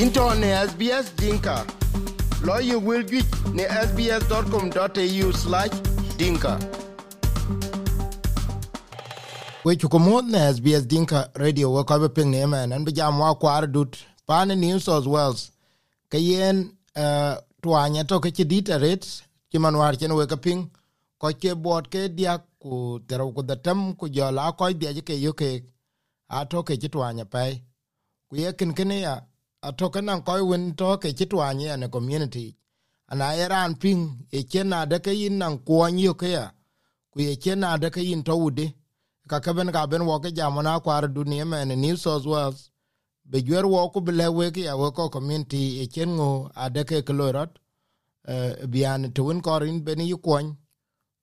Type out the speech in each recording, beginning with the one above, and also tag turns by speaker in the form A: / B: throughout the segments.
A: into ne SBS Dinka. Lawyer will get ne sbs.com.au slash dinka. We chukumot ne SBS Dinka radio we ko ping ne man an bijam wa kwar dut pan New South Wales. Kayen uh, tuanya to ke chidit aret chiman war chen we ka ping ko ke ke dia ku tero ku datam ku jala ko dia ke yuke a to ke chitwanya pai ku ye kin kin ya a to kan ko win to ke chitwanya ne community. Ana eran ping e chena de ke yin nan kwon yu ke ya. Ku ye chena de ke yin to ude ka ka ben ka ben wo ke jamona kwar dunia men New South Wales. Be jwer wo ku bile we ke ya wo ko community e chen ngo ade ke klorot uh, bian to win korin ben yu kwon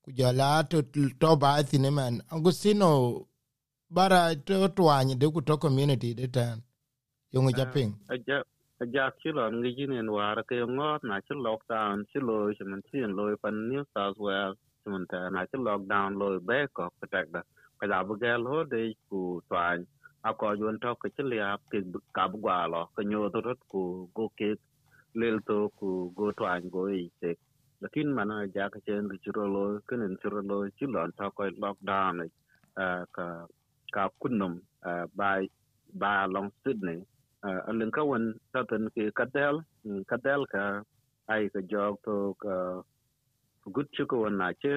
A: ku jala to to ba thine man Agustino bara to twany de ku to community de tan yung japing.
B: aja aja kilo ngi jinen war ke ngot na chi lockdown chi lo chi man chi lo pan new south wales chi man ta na chi lockdown lo be ko patak da ka da bu gel ho de ku twan a ko yun to ke chi lia ke ka bu gwa lo ke nyo to rot ku go ke lel to ku go twan go i te lakin mana ja ka chen ki chiro lo kenen chiro lo chi lon to ko lockdown ka ka kunum by by long sydney alin ka wan taten ki kadel kadel ka ai ka jog to ka gut chu ko na che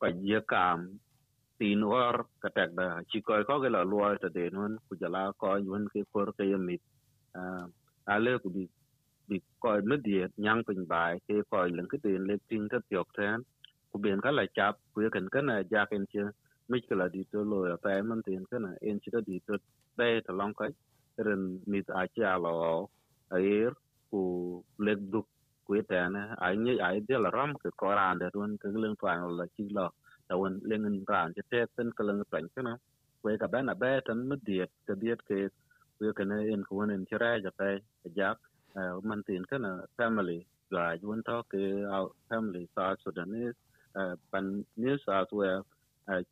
B: pa ye kam tin war ka tek da chi ko ko ga la lo ta de nun ku jala ko yun ki kor ke yemi ale ku bi bi ko me die nyang pin bai ke ko lin ki tin le tin ta tyok ten ku ben ka la chap ku ye kan kana ja ken che mi ka la di to lo ya pa man tin kana en chi da di to be ta long ka ren mit a cha lo air ku lek duk ku ta na a ni a de la ram ke ko ran de run ke leng twan la chi lo ta won leng ran che te ten ke leng twan kana ku ka ba na ba tan mi diet ke diet ke ku ke na en ku en chira ja pa ja man tin kana family ga yun to ke our family south sudanese pan new south wales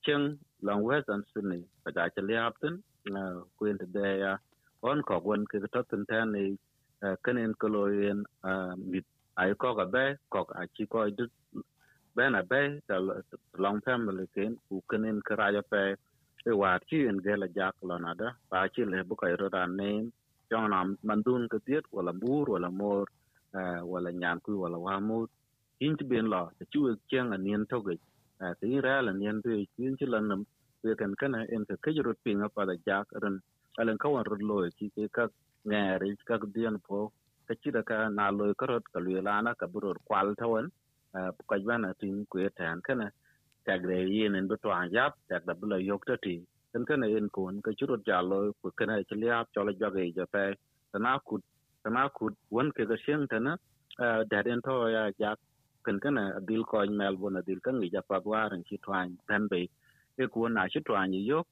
B: cheng long western sydney pa ja cha liapten ku en de ya on ko gon ke to tin tan ni kenen ko lo yen mit ai ko ga be ko a chi ko du ben a be ta long family ken u kenen ka ra ja pe e wa chi en ge la jak lo na da ba chi le bu ka ro da ne chong nam mandun ke tiet wala bur wala mor wala nyan ku wala wa mu in ti ben lo ta chu cheng an nien to ge ti ra la nien tu in chi lan nam we kan kana en ke ke ro pinga pa da jak ran alen kawan rod loy ki ke ka ngari ka dien po ka ci ka na loy ka rod ka lwe lana ka buror kwal tawan ka jwana tin ku etan kana tag de yen en buto an yap tag da bula yok ta ti kan kana en kon ka churot ja loy ku kana chliap chola jage ja pe na ku na ku won ke ga shen tana da den to ya ja kan kana dil ko mel bona dil kan ja pa waran chi twan dan be e ku na chi twan yok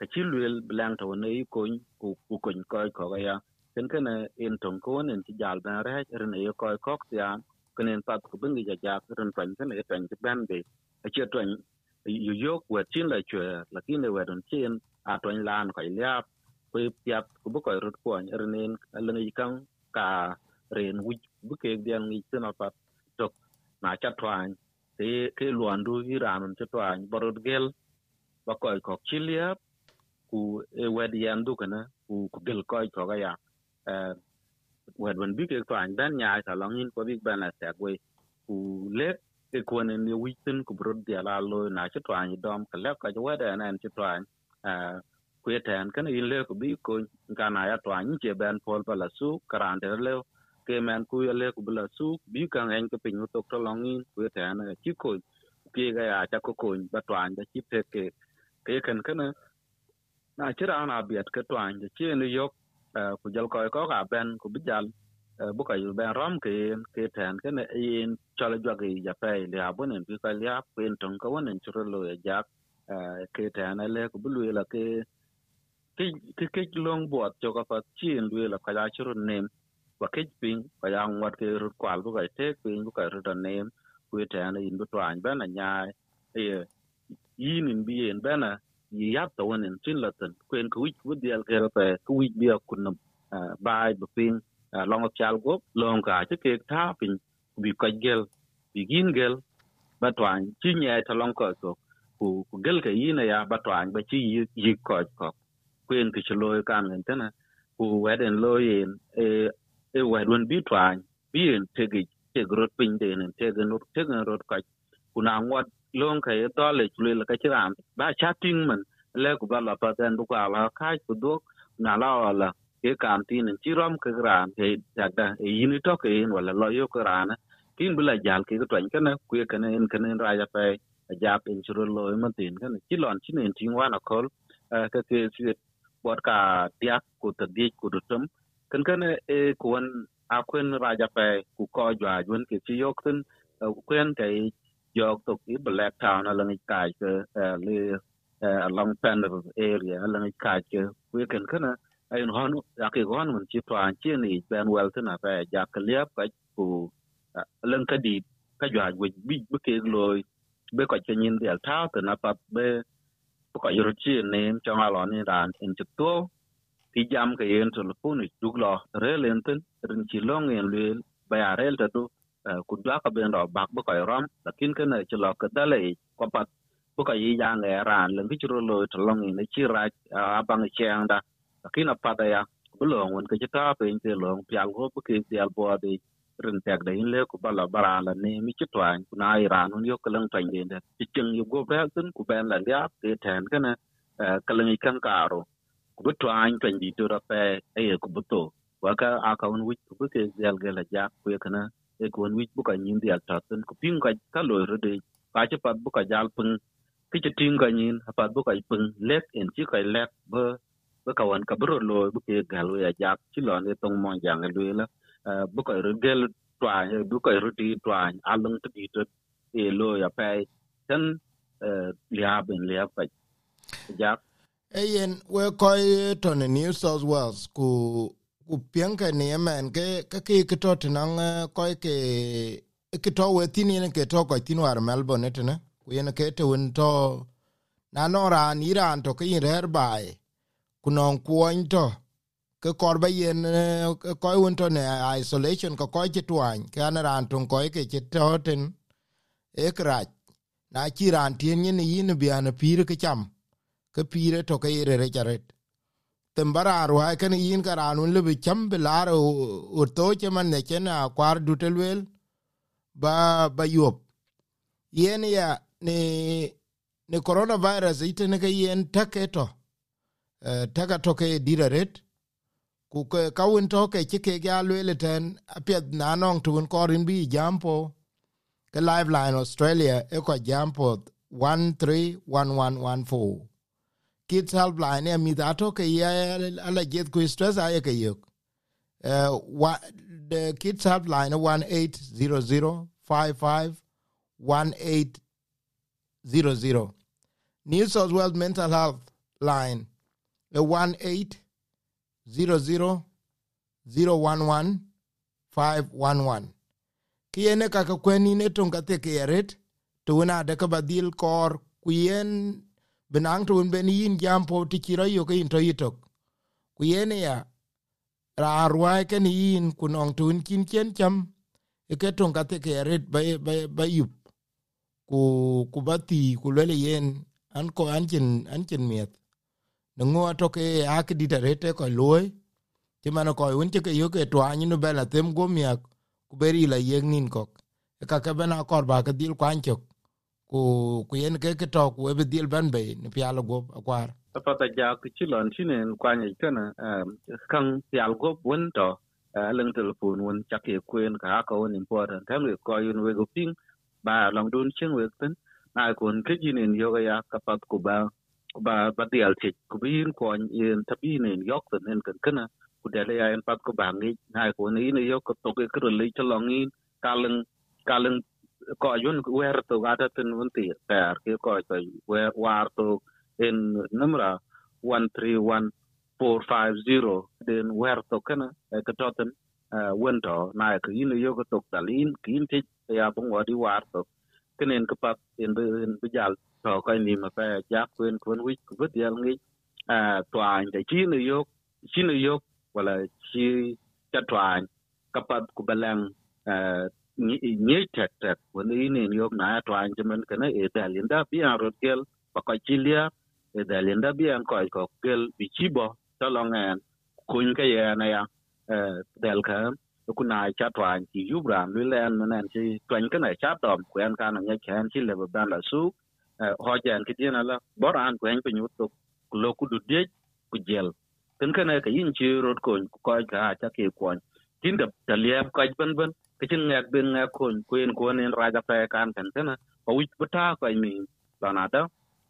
B: ka chi luel blang to ne ko ku ko ko ko ya ken ken en tong ko nen ti jal ban re re ne ko ko ya ken en pat ku bin ga ja ren pan ken e tan ban be a che ton yu yo ku tin la che la kin we don chin a ton lan ko ya pe pya ku bu ko ru ko re en le ne kan ka ren wi bu ke dian ngi tin pat tok na cha twan te ke luan du iran ran cha twan borot gel ba ko ko chilia ku eh, e wed yen du kana ku ku gel ko ko ga ya. Eh wed wen bi ke to an dan nya ta long in ko bi ben la ta we ku le e ko ne ne wi tin, ku bro dia la lo, na chi to an dom ka le ka je wed an an chi to an eh ku ye tan kana in le ku bi ko ka na ya to an che ben pol pa la su karan de le. Ke men ku ya le ku bla su, bi ka ngen ke pin to to long in, ku ye tan eh, chi ko ke ga ya cha ko ko ba to an da chi pe ke. Ke kan kana na chira ana biat ke twan je. Chi ni yok eh, ku jal ko ko ga ben, ku bijal eh, bu ka yu ben ram ke ke ten ke ne yin chala jwa ge ja pe le abun en bi ka ya pen ton ko wonen chiro lo ya jak eh, ke ten le, ku bu la ke ke ke ke long bot cho ka pa chi lu la ka ja chiro nem wa ke pin ka ya ngwat ke ru kwal bu ka te pin bu ka ru da nem ku e ten e yin bu twan ben na nya ye yin in bi yen ben yi yap to wonen tin la tan kwen ku wich bu dial ke pe, ku wich bi kunum eh, bai bu ping eh, long chal gop long ka che kek ta pin bi kaj gel, bi gin gel batwan chi nye ta long ko to ku ku gel ka yina e ya batwan ba chi yi ko ko kwen ke chlo kan ngen tana ku weden lo yin e e wedun bi twan bi en tegi te grot pin de en tege no tege rot ka ku na ngot long ka ye to le chlo le ka chiran ba cha ting man le ku ba la pa den bu ka la ka ku dok na la la ke kan tin chi rom ke ran ke da e yin to ke yêu wala lo yo ke ran kin bula jal ke twan kana ku ye kana en kana ra ja pe ja pen churo lo ma tin kana chi lon chi nen tin wa na kol ka ke si bot ka dia ku ta di ku du tum kan kana e kuan a quên ra ja pe ku ko jwa jun ke chi yok tin. Cái ke black town ala ngi ka ke along panel area ala ngi ka we bi be ke loy long dwa ka ben ro bak be ko rom lakin ka na lo ka dale ko pat bu ka ya nge ran len ki ro lo to long ni chi ra a bang da lakin a pa ya bu lo ngun ka chi ta pe ke lo pial go bu ke pial bo de rin tek da in le ku bala bara la ne mi chi twan ku na iran un yo kalang twan de de cheng yu go ba tin ku ben la ya ke ten ka na kan karo ku bu twan twan di to ra pe e ku bu to wa ka a ka ku bu ke zel ge la ja ku e ku wich wi bu ka nyin di al ta ku pin ka ka lo ro de ka che pat bu ka jal pung ki che tin ka nyin ha pat bu ka pung lek en chi ka lek bu bu ka wan ka bro lo bu ke gal ya ja chi lo ne tong mo jang le la bu ka ko gel twa bu ka ko ruti twa alung to ti to e lo ya pe tan lia ben lia pa ja
A: eyen we ko to ne new south wales. Ku ku pian ka ne man ke ka ke ke to tinang ko ke ke to we tin ne ke to ko tin war melbourne ne. Ku yen ke to won to, na no ran iran to ke rer bai ku non kuon to, ke kor ba yen ko won to ne isolation ko ko ti twan ke an ran tun ko ke ti toten e kra na chi ran tien ni yin bi an pir ke cham. Ke pire to ke re re charet tembara ro ha ken yin ka ran un le bi cham bi lar o to che man ne chen a kwar du telwel ba ba yop yen ya ne ne coronavirus ite ne ke yen taketo taka to ke diraret ku ke kawun to ke ci ke ga lwele ten apiet na nong tun korin bi jampo ke liveline australia e ko jampo 131114 kids helpline e mi da to ke ya ala jet ku stress ay ke yok uh, wa, the kids helpline 1800551800 New South Wales mental health line 18 zero zero zero one one five one one. Kiyene kaka kweni ne tonga te ke yaret to wona de ka badil kor kuyen benang tuun ben yin jampo ti kira yo ke into itok ku yene ya ra arwa ke ni yin kunong tun kin chen cham e ke tonga te ke yaret ba ba ba yup. Ku ku bati ku le yen an ko anchen anchen miet. Ngo to ke ak di rete ko loy ti mano ko un ke yo ke to anyu no bela tem go mia ku beri la yeg nin kok. E ka ka bena kor ba ke dil kwan chok ku ku yen ke ke to ku be dil ban be, ni pya lo go akwar.
B: Pata ja ku chi lon chi chilon chinen kwanye kana kan pya lo go bun to eh, leng telephone won chake kwen ka ka won important. Tam ko yun we go ping, ba long dun chen we ten. Na kun ke ji ne yo ga ya ka pat ku ba ba ba dial chi ku bin ko yin in tabinen yok ten kan kana ku de le ya en pat ku ba ngi. Na ko ni ne yo yok to ke kru le cha long kaleng ka leng ka leng ko yun werto ten won ti ter ke ko to wer in numra 131450 den werto kana ka toten wento na ka yin yo ko tok dalin kin ti ya bung wa di war kenen ka pat in in bijal to ko ni ma pa ja kwen kwen wi ku bi dial ngi a twan de chi ni yo chi ni yo wala chi cha ka kapat ku balang ni tek tek woni ni yok na twan jemen kana e dalinda bi an rotel ba ko chilia e dalinda bi an ko ko kel bi chibo talongen kun ka ye na ya del ka ku na cha to an chi yubran lu len nan chi twan ka na cha dom ku an kana nya chen chi le ban la su ho jan ki tina la boran ku en pinyu to lo ku du de ku gel kan kana ka yin chi rot ko ko ka cha ke ko tin da taliep ko ban ban cái chân ngạc bên à, ngạc khôn quên của nên ra ra phải can cần thế na có ít bút da bu mình. Là nào đó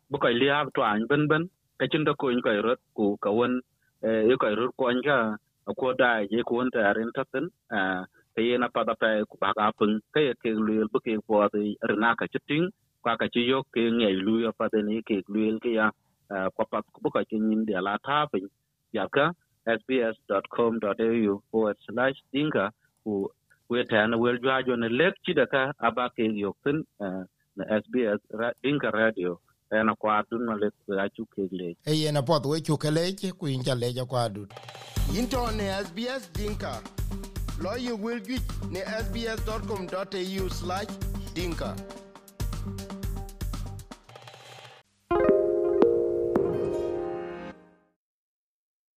B: bữa ben lia toàn bên bên cái chân đó quên coi rất cụ cầu quân yêu coi rất quan cả của đại với của anh ta rin thắt tính à cái na pa da phải của bác áp ứng cái cái luyện bữa cái à, của thì rna cái chút ka qua cái yo ke cái lu luyện pa đến cái luyện cái ya qua pa bữa coi chin nin de là tháp bình ya dạ ka sbs.com.au forward slash dinka ku wetana wel jwajo ne lek cida ka abake yoktin na SBS Dinka Radio. Ena kwa dun na lek ga chu ke le
A: e yena pot we chu ke le ku inja le ja kwa dun into ne SBS Dinka. Lo you wel get ne sbs.com.au/dinka